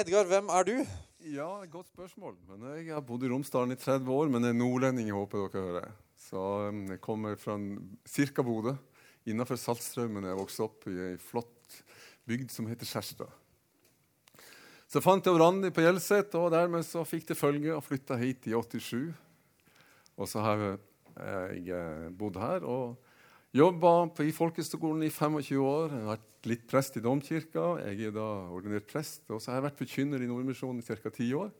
Edgar, hvem er du? Ja, Godt spørsmål. Men Jeg har bodd i Romsdalen i 30 år, men er nordlending. jeg håper dere hører. Så um, Jeg kommer fra ca. Bodø, innafor Saltstraumen. Jeg vokste opp i ei flott bygd som heter Skjerstad. Så fant jeg Randi på Hjelset, og dermed så fikk det følge og flytta hit i 87. Og så har jeg eh, bodd her og jobba i folkeskolen i 25 år. Jeg har vært litt prest i domkirka. Jeg er da ordinert prest. Og så har jeg vært forkynner i Nordmisjonen i ca. ti år.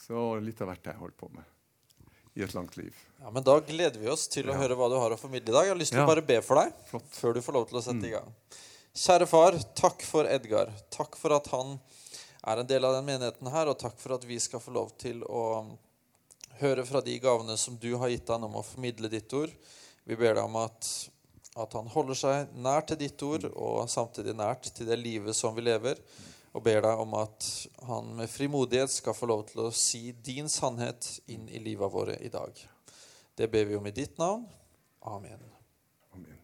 Så litt av hvert jeg holdt på med i et langt liv. Ja, men Da gleder vi oss til å Ja. høre hva du har å formidle i dag. Jeg har lyst til Ja. å bare be for deg Flott. Mm. før du får lov til å sette i gang. Kjære far, takk for Edgar. Takk for at han er en del av den menigheten her, og takk for at vi skal få lov til å høre fra de gavene som du har gitt han om å formidle ditt ord. Vi ber deg om at, at han holder seg nær til ditt ord, og samtidig nært til det livet som vi lever. Og ber deg om at han med frimodighet skal få lov til å si din sannhet inn i livet våre i dag. Det ber vi om i ditt navn. Amen. Amen.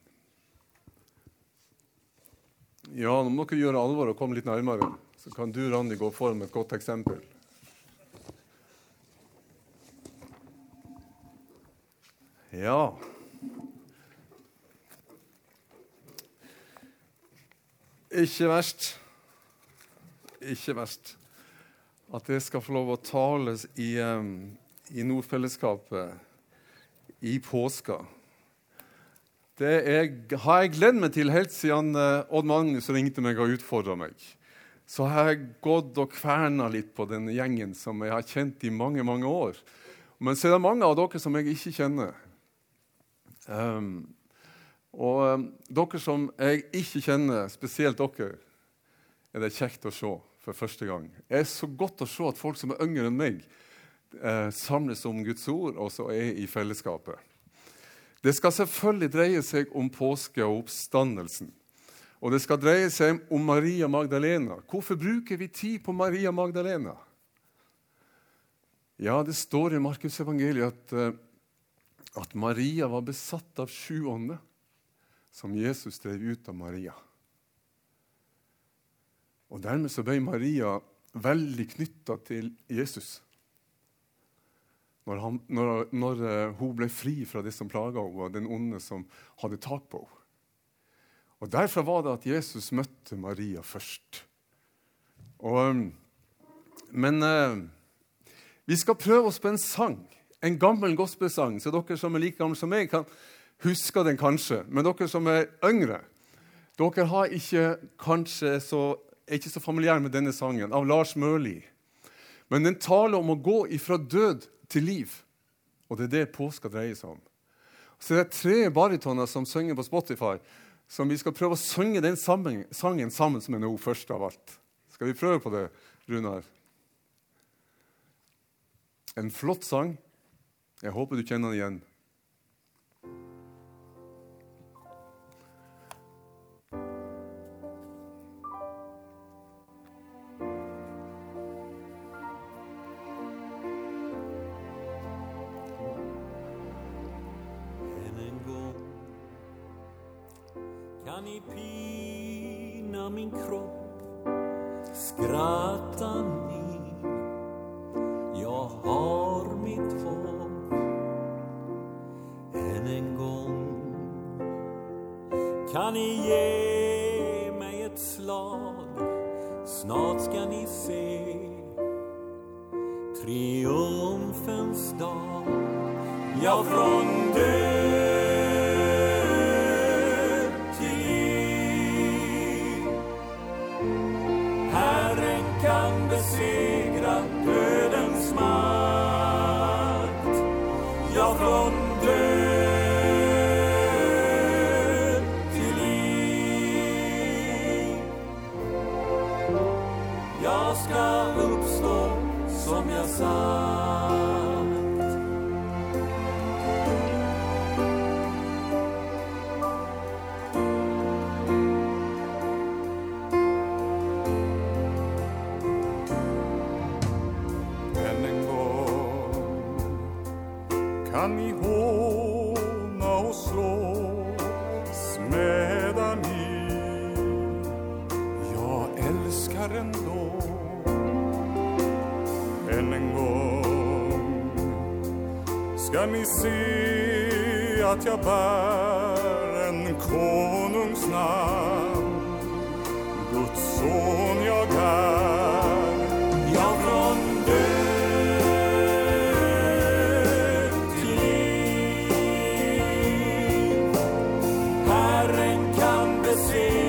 Ja, nå må dere gjøre alvor og komme litt nærmere. Så kan du, Randi, gå foran med et godt eksempel. Ja Ikke verst. Ikke verst. At jeg skal få lov å tales i, i Nordfellesskapet i påska. Det er, har jeg gledet meg til helt siden eh, Odd Magnus ringte meg og utfordra meg. Så har jeg gått og kverna litt på den gjengen som jeg har kjent i mange mange år. Men så er det mange av dere som jeg ikke kjenner. Ehm, og um, dere som jeg ikke kjenner, spesielt dere, er det kjekt å se for første gang. Det er så godt å se at folk som er yngre enn meg, eh, samles om Guds ord og så er i fellesskapet. Det skal selvfølgelig dreie seg om påske og oppstandelsen. Og det skal dreie seg om Maria Magdalena. Hvorfor bruker vi tid på Maria Magdalena? Ja, det står i Markus evangeliet at, eh, at Maria var besatt av sju ånder som Jesus drev ut av Maria. Og Dermed så ble Maria veldig knytta til Jesus når, han, når, når eh, hun ble fri fra det som plaga henne, og den onde som hadde tak på henne. Og Derfor var det at Jesus møtte Maria først. Og, um, men eh, vi skal prøve oss på en sang, en gammel gospelsang. Så dere som er like gamle som meg, kan huske den kanskje. Men dere som er yngre, dere har ikke, kanskje så, er ikke så familiære med denne sangen, av Lars Mørli. Men den taler om å gå ifra død til liv. Og det er det påska dreier seg om. Så det er tre baritoner som synger på Spotify, som vi skal prøve å synge den sammen, sangen sammen med nå, først av alt. Skal vi prøve på det, Runar? En flott sang. Jeg håper du kjenner den igjen. Kan pina min kropp Skratta kan ni ge mig ett slag? Snart ska ni se triumfens dag. Ja, från död som ni se att jag bär en konungs namn Guds son jag är jag från död till liv. Herren kan besegra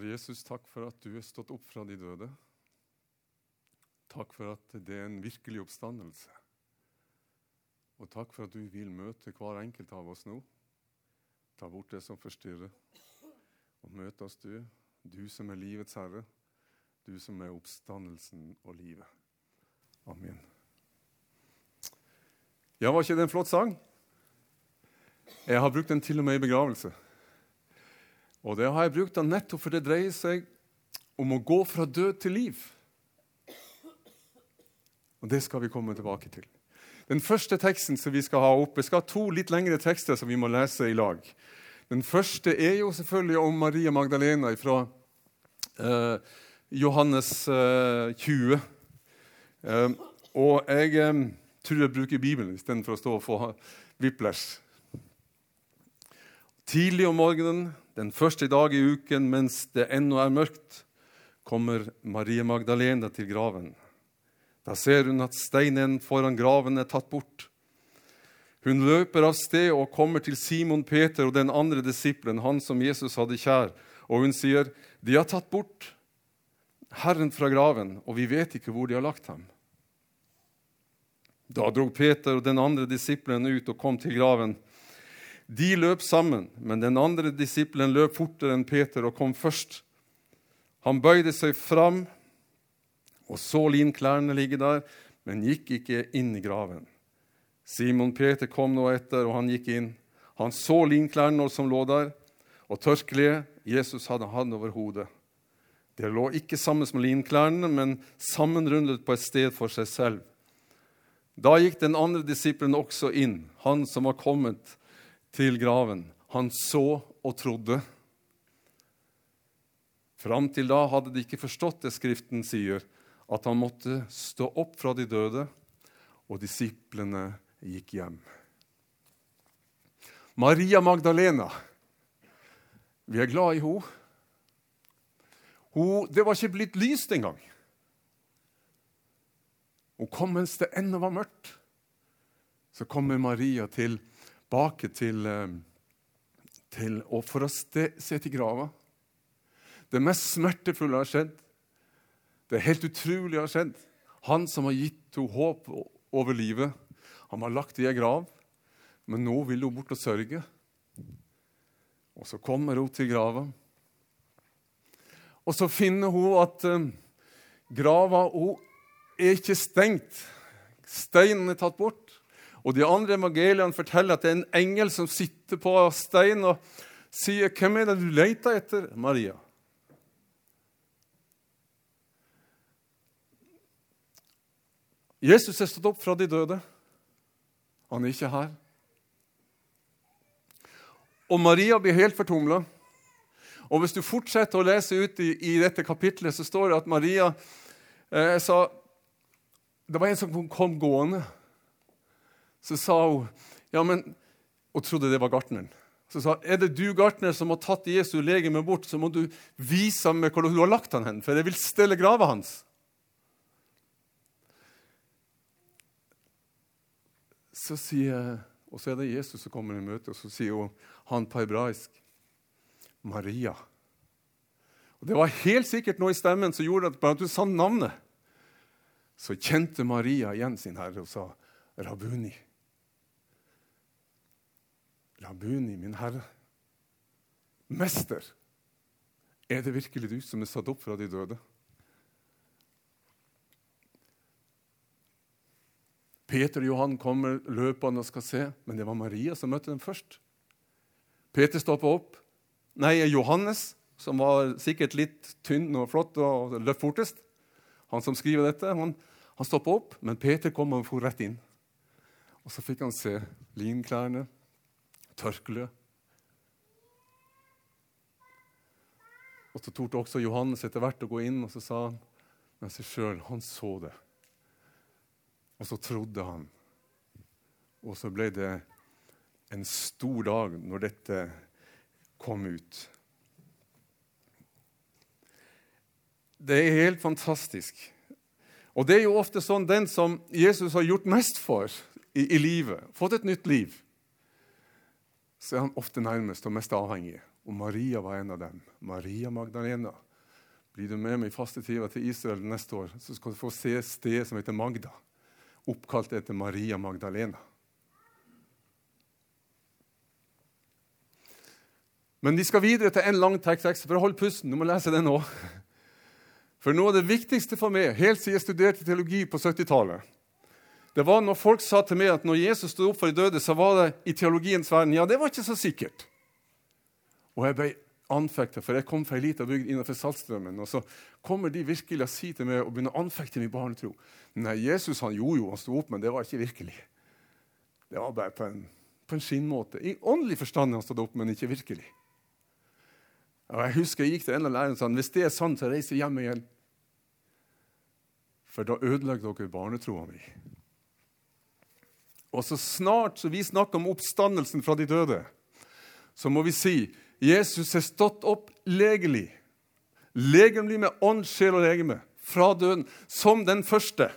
Kjære Jesus, takk for at du er stått opp fra de døde. Takk for at det er en virkelig oppstandelse. Og takk for at du vil møte hver enkelt av oss nå. Ta bort det som forstyrrer, og møt oss du, du som er livets herre, du som er oppstandelsen og livet. Amen. Ja, var ikke det en flott sang? Jeg har brukt den til og med i begravelse. Og det har jeg brukt da nettopp for det dreier seg om å gå fra død til liv. Og det skal vi komme tilbake til. Den første teksten som vi skal ha opp, Jeg skal ha to litt lengre tekster som vi må lese i lag. Den første er jo selvfølgelig om Maria Magdalena fra eh, Johannes eh, 20. Eh, og jeg eh, tror jeg bruker Bibelen istedenfor å stå og få whiplash. Tidlig om morgenen, den første dag i uken mens det ennå er mørkt, kommer Maria Magdalena til graven. Da ser hun at steinen foran graven er tatt bort. Hun løper av sted og kommer til Simon Peter og den andre disippelen, han som Jesus hadde kjær, og hun sier, 'De har tatt bort Herren fra graven, og vi vet ikke hvor de har lagt ham.' Da drog Peter og den andre disippelen ut og kom til graven. De løp sammen, men den andre disippelen løp fortere enn Peter og kom først. Han bøyde seg fram og så linklærne ligge der, men gikk ikke inn i graven. Simon Peter kom nå etter, og han gikk inn. Han så linklærne som lå der, og tørkleet Jesus hadde hatt over hodet. Det lå ikke sammen med linklærne, men sammenrundet på et sted for seg selv. Da gikk den andre disippelen også inn, han som var kommet til graven. Han så og trodde. Fram til da hadde de ikke forstått det Skriften sier, at han måtte stå opp fra de døde, og disiplene gikk hjem. Maria Magdalena, vi er glad i henne. Det var ikke blitt lyst engang. Hun kom mens det ennå var mørkt. så kommer Maria tilbake til, eh, til og for å se til grava. Det mest smertefulle har skjedd. Det helt utrolige har skjedd. Han som har gitt henne håp over livet, han har lagt i ei grav. Men nå vil hun bort og sørge. Og så kommer hun til grava. Og så finner hun at uh, grava hun er ikke stengt. Steinen er tatt bort. Og De andre evangeliene forteller at det er en engel som sitter på steinen og sier, 'Hvem er det du leter etter, Maria?' Jesus er stått opp fra de døde. Han er ikke her. Og Maria blir helt fortumla. Og hvis du fortsetter å lese ut i, i dette kapitlet, så står det at Maria eh, sa Det var en som kom gående. Så sa hun ja, men, Og trodde det var gartneren. Så sa er det du, gartner, som har tatt Jesu legeme bort, så må du vise meg hvor du har lagt han hen, for jeg vil stelle grava hans. Så sier og så er det Jesus som kommer i møte, og så sier hun han på hebraisk Maria. Og Det var helt sikkert noe i stemmen som gjorde at bare at du sa navnet, så kjente Maria igjen sin herre og sa Rabuni. Rabuni, min herre. Mester, er det virkelig du som er satt opp fra de døde? Peter og Johan kommer løpende og skal se, men det var Maria som møtte dem først. Peter stopper opp. Nei, Johannes, som var sikkert litt tynn og flott og løp fortest, han som skriver dette, han, han stoppa opp, men Peter kom og for rett inn. Og så fikk han se linklærne, tørkleet. Og så torde også Johannes etter hvert å gå inn, og så sa han med seg sjøl Han så det. Og så trodde han. Og så ble det en stor dag når dette kom ut. Det er helt fantastisk. Og det er jo ofte sånn den som Jesus har gjort mest for i, i livet, fått et nytt liv, så er han ofte nærmest og mest avhengig. Og Maria var en av dem. Maria Magdalena. Blir du med meg i fastetida til Israel neste år, så skal du få se et sted som heter Magda oppkalt etter Maria Magdalena. Men vi skal videre til en lang tekst for å holde pusten. Du må lese den nå. For noe av det viktigste for meg, helt siden jeg studerte teologi på 70-tallet, det var når folk sa til meg at når Jesus stod opp for de døde, så var det i teologiens verden. Ja, det var ikke så sikkert. Og jeg ble anfekta, for jeg kom fra ei lita bygd innenfor Saltstrømmen. Og så kommer de virkelig og sier til meg og begynner å anfekte min barnetro. Nei, Jesus han gjorde jo, han sto opp, men det var ikke virkelig. Det var bare på en, på en skinnmåte. I åndelig forstand han stått opp, men ikke virkelig. Og Jeg husker jeg gikk til en av lærerne og sa hvis det er sant, så reiser jeg hjem igjen. For da ødelegger dere barnetroa mi. Og så snart så vi snakker om oppstandelsen fra de døde, så må vi si Jesus er stått opp legelig. Legemlig med ånd, sjel og legeme. Fra døden. Som den første.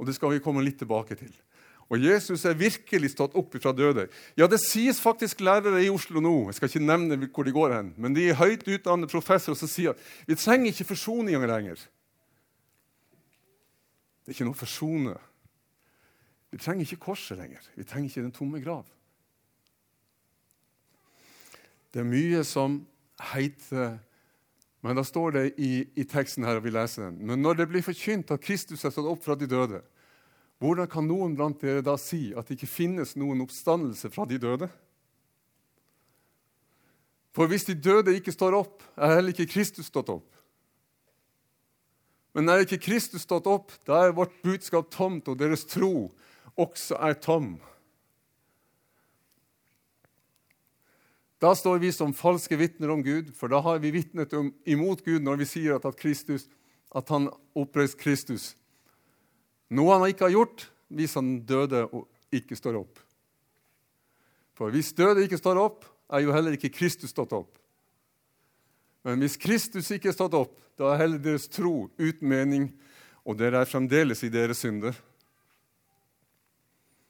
Og det skal vi komme litt tilbake til. Og Jesus er virkelig stått opp fra døde. Ja, det sies faktisk lærere i Oslo nå. Jeg skal ikke nevne hvor de går hen, men de er høyt utdannede professorer som sier at vi trenger ikke forsoning lenger. Det er ikke noe å. Vi trenger ikke korset lenger. Vi trenger ikke den tomme grav. Det er mye som heter Men da står det i, i teksten her, og vi leser den. Men når det blir forkynt at Kristus er stått opp fra de døde, hvordan kan noen blant dere da si at det ikke finnes noen oppstandelse fra de døde? For hvis de døde ikke står opp, er heller ikke Kristus stått opp. Men er ikke Kristus stått opp, da er vårt budskap tomt, og deres tro også er tom. Da står vi som falske vitner om Gud, for da har vi vitnet imot Gud når vi sier at, at, Kristus, at han oppreist Kristus. Noe han ikke har gjort hvis han døde og ikke står opp. For hvis døde ikke står opp, er jo heller ikke Kristus stått opp. Men hvis Kristus ikke er stått opp, da er heller deres tro uten mening, og dere er fremdeles i deres synder.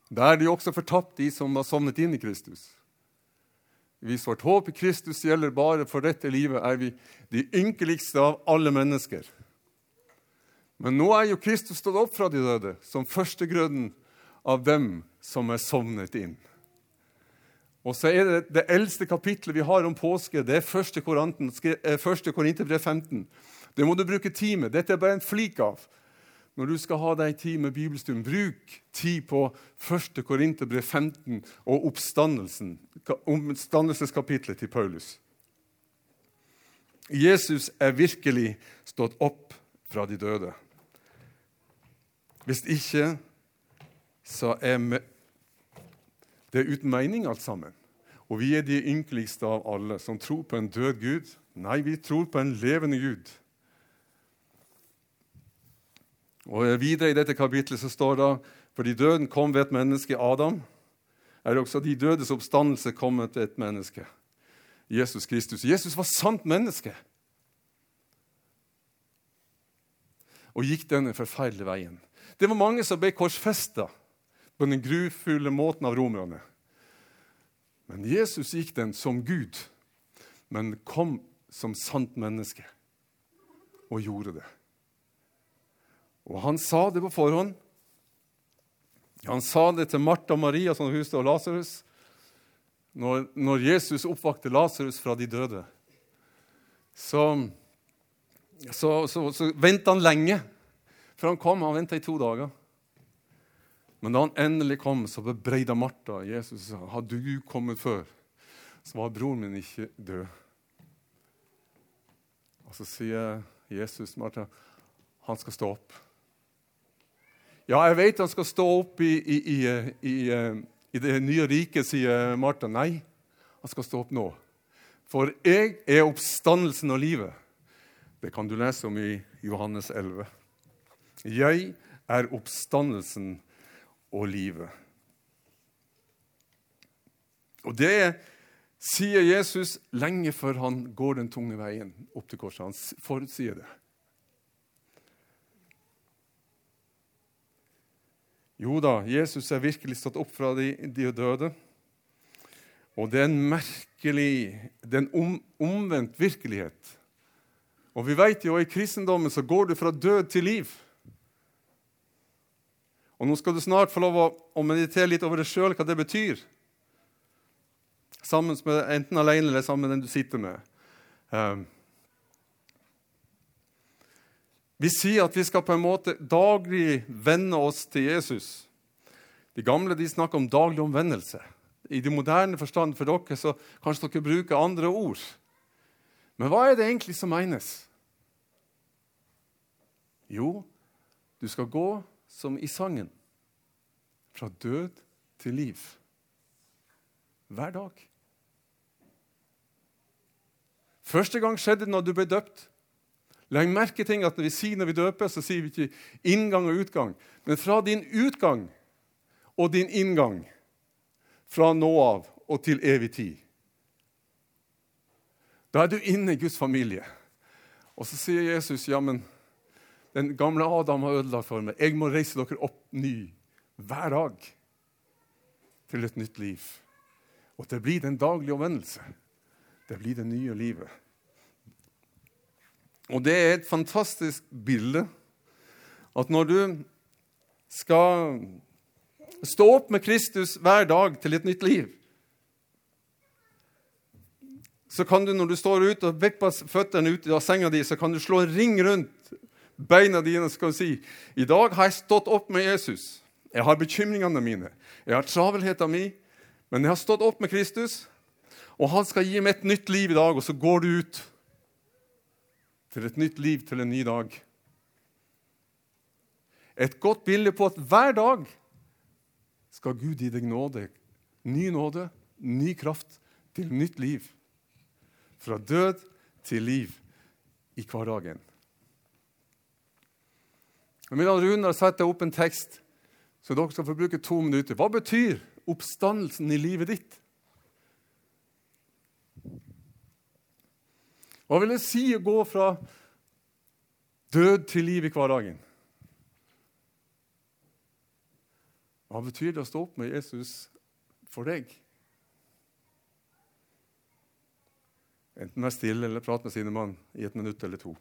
Da er de også fortapt, de som har sovnet inn i Kristus. Hvis vårt håp i Kristus gjelder bare for dette livet, er vi de ynkeligste av alle mennesker. Men nå er jo Kristus stått opp fra de døde, som førstegrøden av dem som er sovnet inn. Og så er det det eldste kapitlet vi har om påske, det er 1. Korinterbrev 15. Det må du bruke tid med. Dette er bare en flik av. Når du skal ha deg tid med bibelstund, bruk tid på 1. Korinterbrev 15 og oppstandelsen, oppstandelseskapitlet til Paulus. Jesus er virkelig stått opp fra de døde. Hvis ikke, så er det er uten mening, alt sammen. Og vi er de ynkeligste av alle som tror på en død Gud. Nei, vi tror på en levende Gud. Og Videre i dette kapitlet så står det fordi døden kom ved et menneske, Adam, er også de dødes oppstandelse kommet ved et menneske, Jesus Kristus. Jesus var sant menneske og gikk denne forferdelige veien. Det var mange som ble korsfesta på den grufulle måten av romerne. Men Jesus gikk den som Gud, men kom som sant menneske og gjorde det. Og han sa det på forhånd. Han sa det til Martha Maria, som huset og Lasarus, når, når, Jesus oppvakte Lasarus fra de døde. Så, så, så, så venta han lenge, for han kom. Han venta i to dager. Men da han endelig kom, så bebreida Martha Jesus sa, hadde du kommet før, så var broren min ikke død. Og så sier Jesus Martha, han skal stå opp. Ja, jeg vet han skal stå opp i, i, i, i det nye riket, sier Martha. Nei, han skal stå opp nå. For jeg er oppstandelsen og livet. Det kan du lese om i Johannes 11. Jeg er oppstandelsen og livet. Og det sier Jesus lenge før han går den tunge veien opp til korset. Han forutsier det. Jo da, Jesus er virkelig stått opp fra de, de døde. Og det er en merkelig, det er en om, omvendt virkelighet. Og vi vet jo i kristendommen så går du fra død til liv. Og nå skal du snart få lov å meditere litt over deg sjøl, hva det betyr. Sammen med, enten alene eller sammen med den du sitter med. Um, vi sier at vi skal på en måte daglig venne oss til Jesus. De gamle de snakker om daglig omvendelse. I det moderne forstand for dere så kanskje dere bruker andre ord. Men hva er det egentlig som menes? Jo, du skal gå som i sangen. Fra død til liv. Hver dag. Første gang skjedde det når du ble døpt. Legg merke til at når vi sier når vi døper, så sier vi ikke inngang og utgang. Men fra din utgang og din inngang, fra nå av og til evig tid. Da er du inne i Guds familie. Og så sier Jesus, ja, men den gamle Adam har ødelagt for meg. Jeg må reise dere opp ny hver dag til et nytt liv. Og det blir den daglige omvendelse. Det blir det nye livet. Og det er et fantastisk bilde at når du skal stå opp med Kristus hver dag til et nytt liv, så kan du når du står ute og vipper føttene ut av senga di, så kan du slå en ring rundt beina dine og si i dag har jeg stått opp med Jesus. Jeg har bekymringene mine, jeg har travelheten min, men jeg har stått opp med Kristus, og han skal gi meg et nytt liv i dag, og så går du ut til et nytt liv, til en ny dag. Et godt bilde på at hver dag skal Gud gi deg nåde, ny nåde, ny kraft til nytt liv. Fra død til liv i hverdagen. Jeg Rune har satt opp en tekst så dere skal få bruke to minutter. Hva betyr oppstandelsen i livet ditt? Hva vil det si å gå fra død til liv i hverdagen? Hva betyr det å stå opp med Jesus for deg? Enten være stille eller prate med sine mann i et minutt eller to.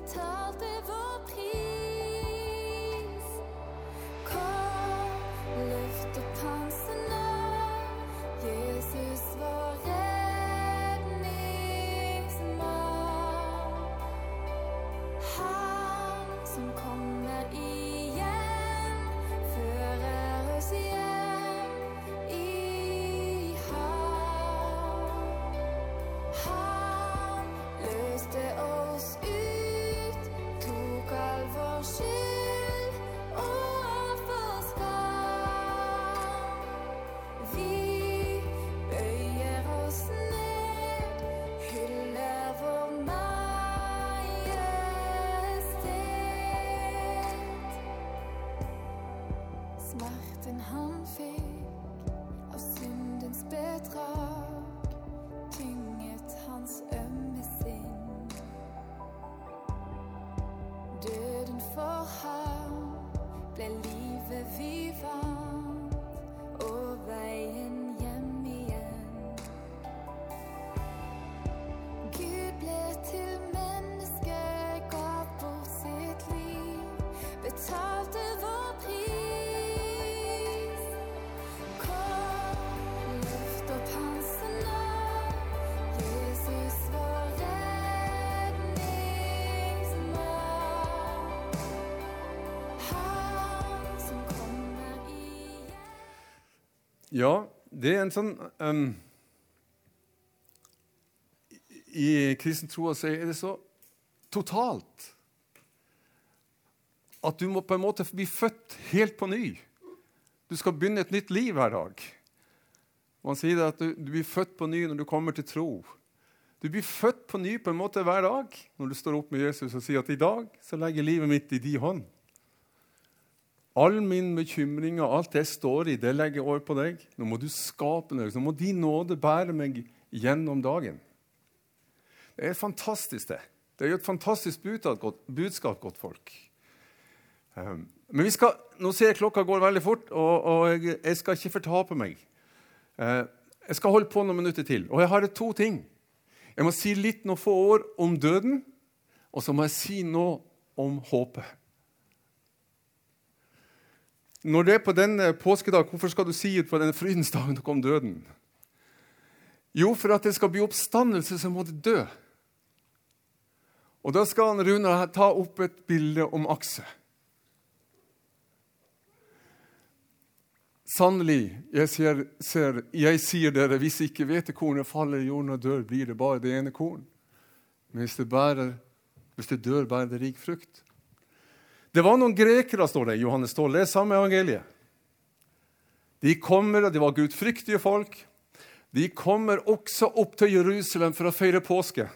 Liv, betalte vår pris. Kom, løft opp Smerten han fikk Ja, det er en sånn um, I kristen tro er det så totalt at du må på en måte bli født helt på ny. Du skal begynne et nytt liv hver dag. Man sier at du, du blir født på ny når du kommer til tro. Du blir født på ny på en måte hver dag når du står opp med Jesus og sier at i dag så legger livet mitt i din hånd. All min bekymring og alt jeg står i, det legger jeg over på deg. Nå må du skape noe. Nå må din nåde bære meg gjennom dagen. Det er fantastisk, det. Det er jo et fantastisk budskap, godt, folk. Um, men vi skal, nå ser jeg klokka går veldig fort, og, og jeg, jeg, skal ikke fortape meg. Uh, jeg skal holde på noen minutter til. Og jeg har to ting. Jeg må si litt noen få år om døden, og så må jeg si noe om håpet. Når det er på denne påskedag, hvorfor skal du si ut på denne frydens dag da kom døden? Jo, for at det skal bli oppstandelse, så må det dø. Og da skal han Rune ta opp et bilde om akse. Sannelig, jeg, ser, ser, jeg sier dere, hvis ikke hvetekornet faller i jorden og dør, blir det bare det ene korn. Men hvis det, bærer, hvis det dør, bærer det rik frukt. Det var noen grekere, står det i Johannes 12. Det er samme evangeliet. De kommer, og de var gudfryktige folk. De kommer også opp til Jerusalem for å feire påske.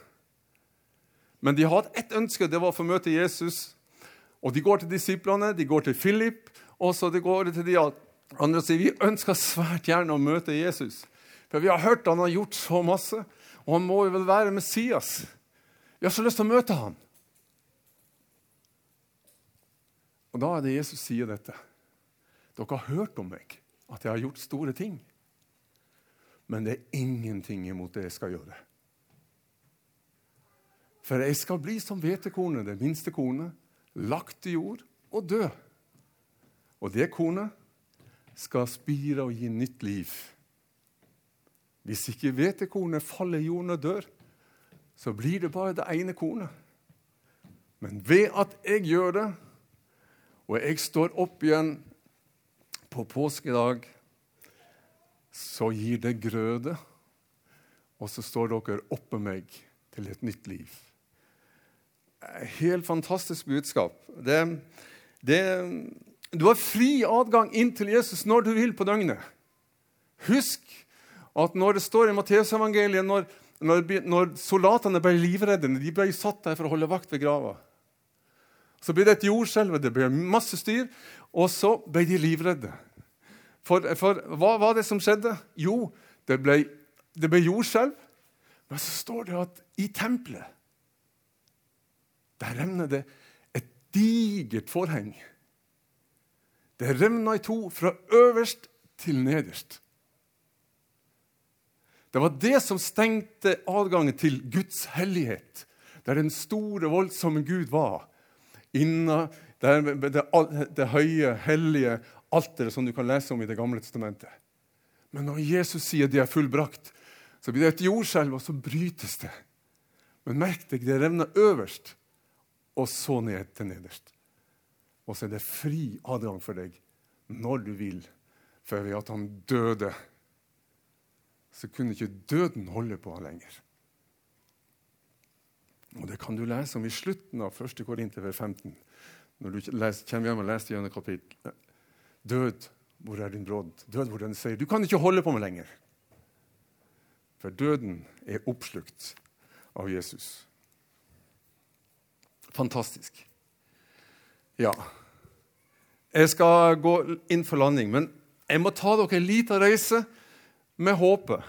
Men de hadde ett ønske, det var å få møte Jesus. Og de går til disiplene, de går til Philip, og så de går til de andre og sier vi ønsker svært gjerne å møte Jesus. For vi har hørt han har gjort så masse, og han må jo vel være Messias. Vi har så lyst til å møte han. Og da er det Jesus sier dette. Dere har hørt om meg, at jeg har gjort store ting. Men det er ingenting imot det jeg skal gjøre. For jeg skal bli som hvetekornet, det minste kornet, lagt i jord og dø. Og det kornet skal spire og gi nytt liv. Hvis ikke hvetekornet faller i jorden og dør, så blir det bare det ene kornet. Men ved at jeg gjør det, og jeg står opp igjen på påskedag, så gir det grøde, og så står dere oppå meg til et nytt liv. Helt fantastisk budskap. Det, det, du har fri adgang inn til Jesus når du vil på døgnet. Husk at når det står i Matteusevangeliet når, når, når soldatene ble livredde, de ble satt der for å holde vakt ved grava Så ble det et jordskjelv, det ble masse styr, og så ble de livredde. For, for hva var det som skjedde? Jo, det ble, det ble jordskjelv. Men så står det at i tempelet der revner det et digert forheng. Det revna i to fra øverst til nederst. Det var det som stengte adgangen til Guds hellighet, der den store, voldsomme Gud var. Inna det, det, det høye, hellige alteret som du kan lese om i Det gamle testamentet. Men når Jesus sier det er fullbrakt, så blir det et jordskjelv, og så brytes det. Men merk deg, det revner øverst, og så ned til nederst. Og så er det fri adgang for deg når du vil. For ved at han døde, så kunne ikke døden holde på han lenger. Og Det kan du lese om i slutten av 1. Korinter 15. Når du kommer hjem og leser gjennom kapittel. Død, hvor er din brodd? Død, hvor er din seier? Du kan ikke holde på med lenger. For døden er oppslukt av Jesus. Fantastisk. Ja. Jeg skal gå inn for landing, men jeg må ta dere en liten reise med håpet.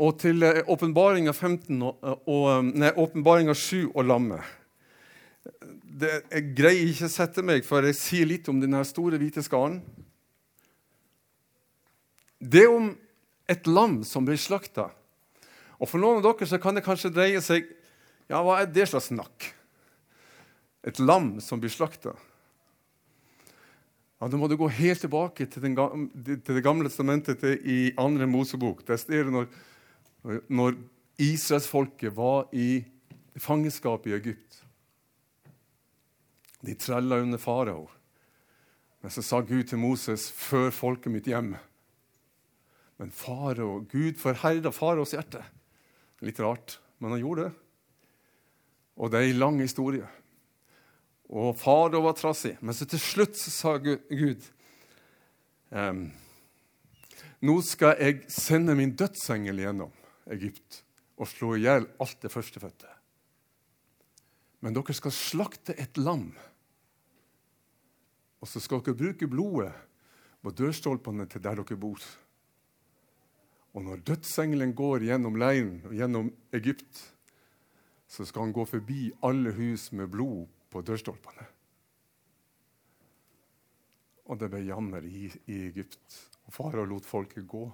Og til åpenbaringa 15 og, og, 7 og lammet. Det, jeg greier ikke å sette meg før jeg sier litt om denne store, hvite skaren. Det er om et lam som blir slakta. Og For noen av dere så kan det kanskje dreie seg ja, hva er det slags snakk? Et lam som blir slakta. Ja, Da må du gå helt tilbake til, den, til Det gamle testamentet i andre Mosebok. Der står det når, når israelsfolket var i fangenskap i Egypt. De trella under farao. Men så sa Gud til Moses, 'Før folket mitt hjem'. Men farao, Gud forherda faraos hjerte. Litt rart, men han gjorde det. Og det er en lang historie. Og farao var trassig. Men så til slutt så sa Gud ehm, Nå skal jeg sende min dødsengel gjennom Egypt og slå i hjel alt det førstefødte. Men dere skal slakte et lam. Og så skal dere bruke blodet på dørstolpene til der dere bor. Og når dødsengelen går gjennom leiren og gjennom Egypt, så skal han gå forbi alle hus med blod på dørstolpene. Og det ble jammer i, i Egypt, og farao lot folket gå.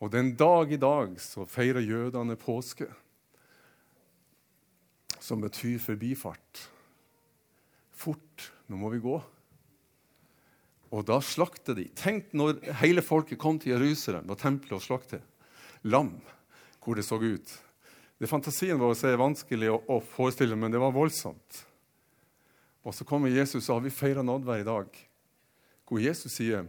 Og den dag i dag så feirer jødene påske, som betyr forbifart. Fort, nå må vi gå. Og da slakter de. Tenk når hele folket kom til Jerusalem og tempelet og slaktet lam, hvor det så ut. Det Fantasien vår er vanskelig å, å, forestille, men det var voldsomt. Og så kommer Jesus, og har vi feira nådvær i dag, hvor Jesus sier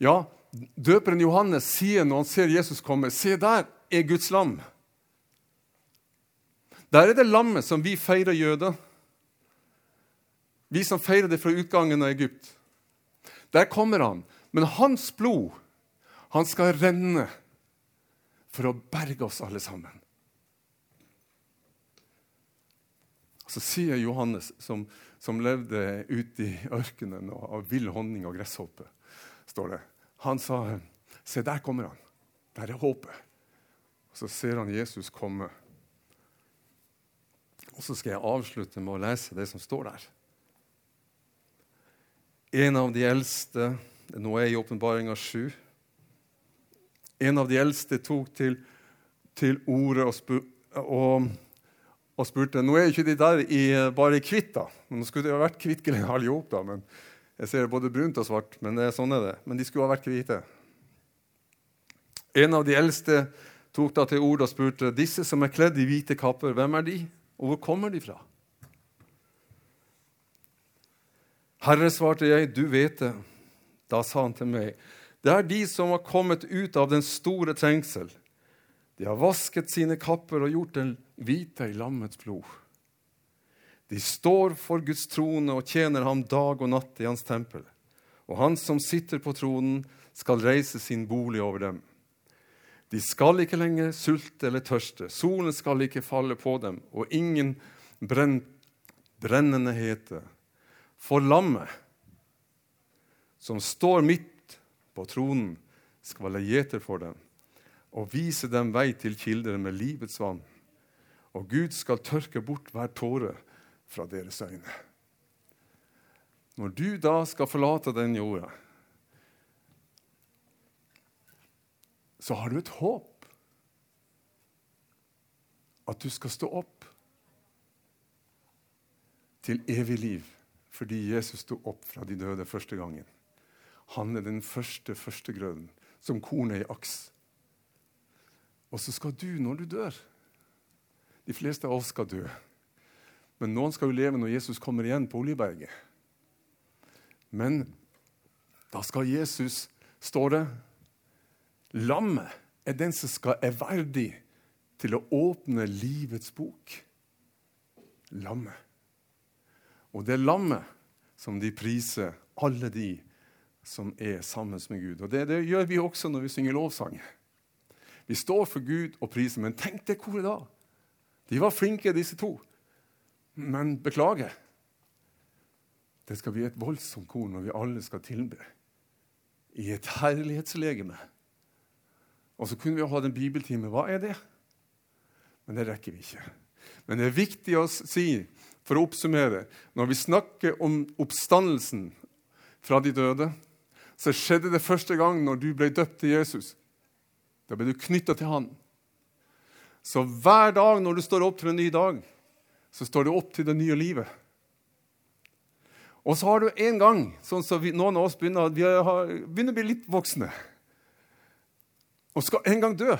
Ja, døperen Johannes sier når han ser Jesus komme, se der er Guds lam. Der er det lammet som vi feirer jøder. Vi som feirer det fra utgangen av Egypt. Der kommer han. Men hans blod, han skal renne for å berge oss alle sammen. Så sier Johannes, som, som levde ute i ørkenen av vill honning og gresshoppe, står det. Han sa, 'Se, der kommer han. Der er håpet.' Og Så ser han Jesus komme. Og så skal jeg avslutte med å lese det som står der. En av de eldste Nå er jeg i åpenbaringa sju. En av de eldste tok til, til ordet og, spur, og, og, spurte Nå er ikke de der i, bare i hvitt, da. Nå skulle de ha vært kvitt alle i hop, da. Men jeg ser både brunt og svart. Men det er sånn er det. Men de skulle ha vært hvite. En av de eldste tok da til orde og spurte disse som er kledd i hvite kapper, hvem er de, og hvor kommer de fra? Herre, svarte jeg, du vet det. Da sa han til meg, det er de som har kommet ut av den store trengsel. De har vasket sine kapper og gjort den hvite i lammets blod. De står for Guds trone og tjener ham dag og natt i hans tempel. Og han som sitter på tronen, skal reise sin bolig over dem. De skal ikke lenger sulte eller tørste, solen skal ikke falle på dem, og ingen brenn, brennende hete. For lammet, som står midt på tronen, skal være gjeter for dem og vise dem vei til kilder med livets vann. Og Gud skal tørke bort hver tåre fra deres øyne. Når du da skal forlate den jorda, så har du et håp. At du skal stå opp til evig liv fordi Jesus sto opp fra de døde første gangen. Han er den første førstegrøden, som kornet i aks. Og så skal du når du dør De fleste av oss skal dø. Men noen skal jo leve når Jesus kommer igjen på Oljeberget. Men da skal Jesus, står det, Lammet er den som skal, er verdig til å åpne livets bok. Lammet. Og det er lammet som de priser alle de som er sammen med Gud. Og det, det gjør vi også når vi synger lovsang. Vi står for Gud og priser, men tenk det koret da! De var flinke, disse to. Men beklager. Det skal bli et voldsomt kor når vi alle skal tilbe i et herlighetslegeme. Og så kunne vi ha en bibeltime. Hva er det? Men det rekker vi ikke. Men det er viktig å si, for å oppsummere Når vi snakker om oppstandelsen fra de døde, så skjedde det første gang når du ble døpt til Jesus. Da ble du knytta til han. Så hver dag når du står opp til en ny dag, så står du opp til det nye livet. Og så har du en gang, sånn som så noen av oss begynner, har, begynner å bli litt voksne, og skal en gang dø,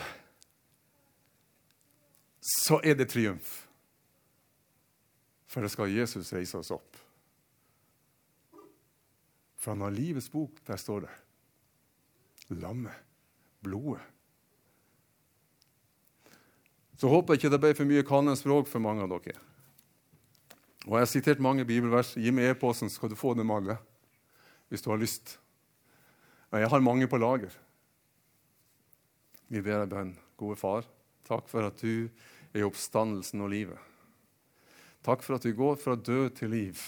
så er det triumf. For da skal Jesus reise oss opp. For han har livets bok, der står det. Lammet. Blodet. Så håper jeg ikke det ble for mye kanonspråk for mange av dere. Og Jeg har sitert mange bibelvers. Gi meg e-posten, så skal du få dem alle. Hvis du har lyst. Men jeg har mange på lager. Vi ber deg bønn. Gode far, takk for at du er oppstandelsen og livet. Takk for at du går fra død til liv,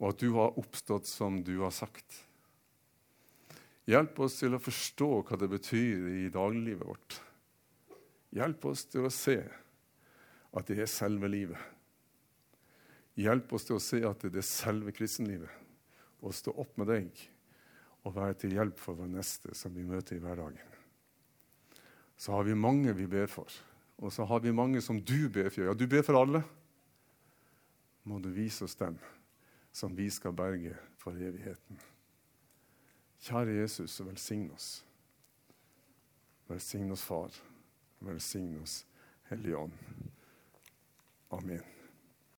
og at du har oppstått som du har sagt. Hjelp oss til å forstå hva det betyr i dagliglivet vårt. Hjelp oss til å se at det er selve livet. Hjelp oss til å se at det er selve kristenlivet. Å stå opp med deg og være til hjelp for vår neste som vi møter i hverdagen. Så har vi mange vi ber for, og så har vi mange som du ber for. Ja, du ber for alle må du vise oss dem som vi skal berge for evigheten. Kjære Jesus, og velsign oss. Velsign oss, Far. Velsign oss, Hellige Ånd. Amen.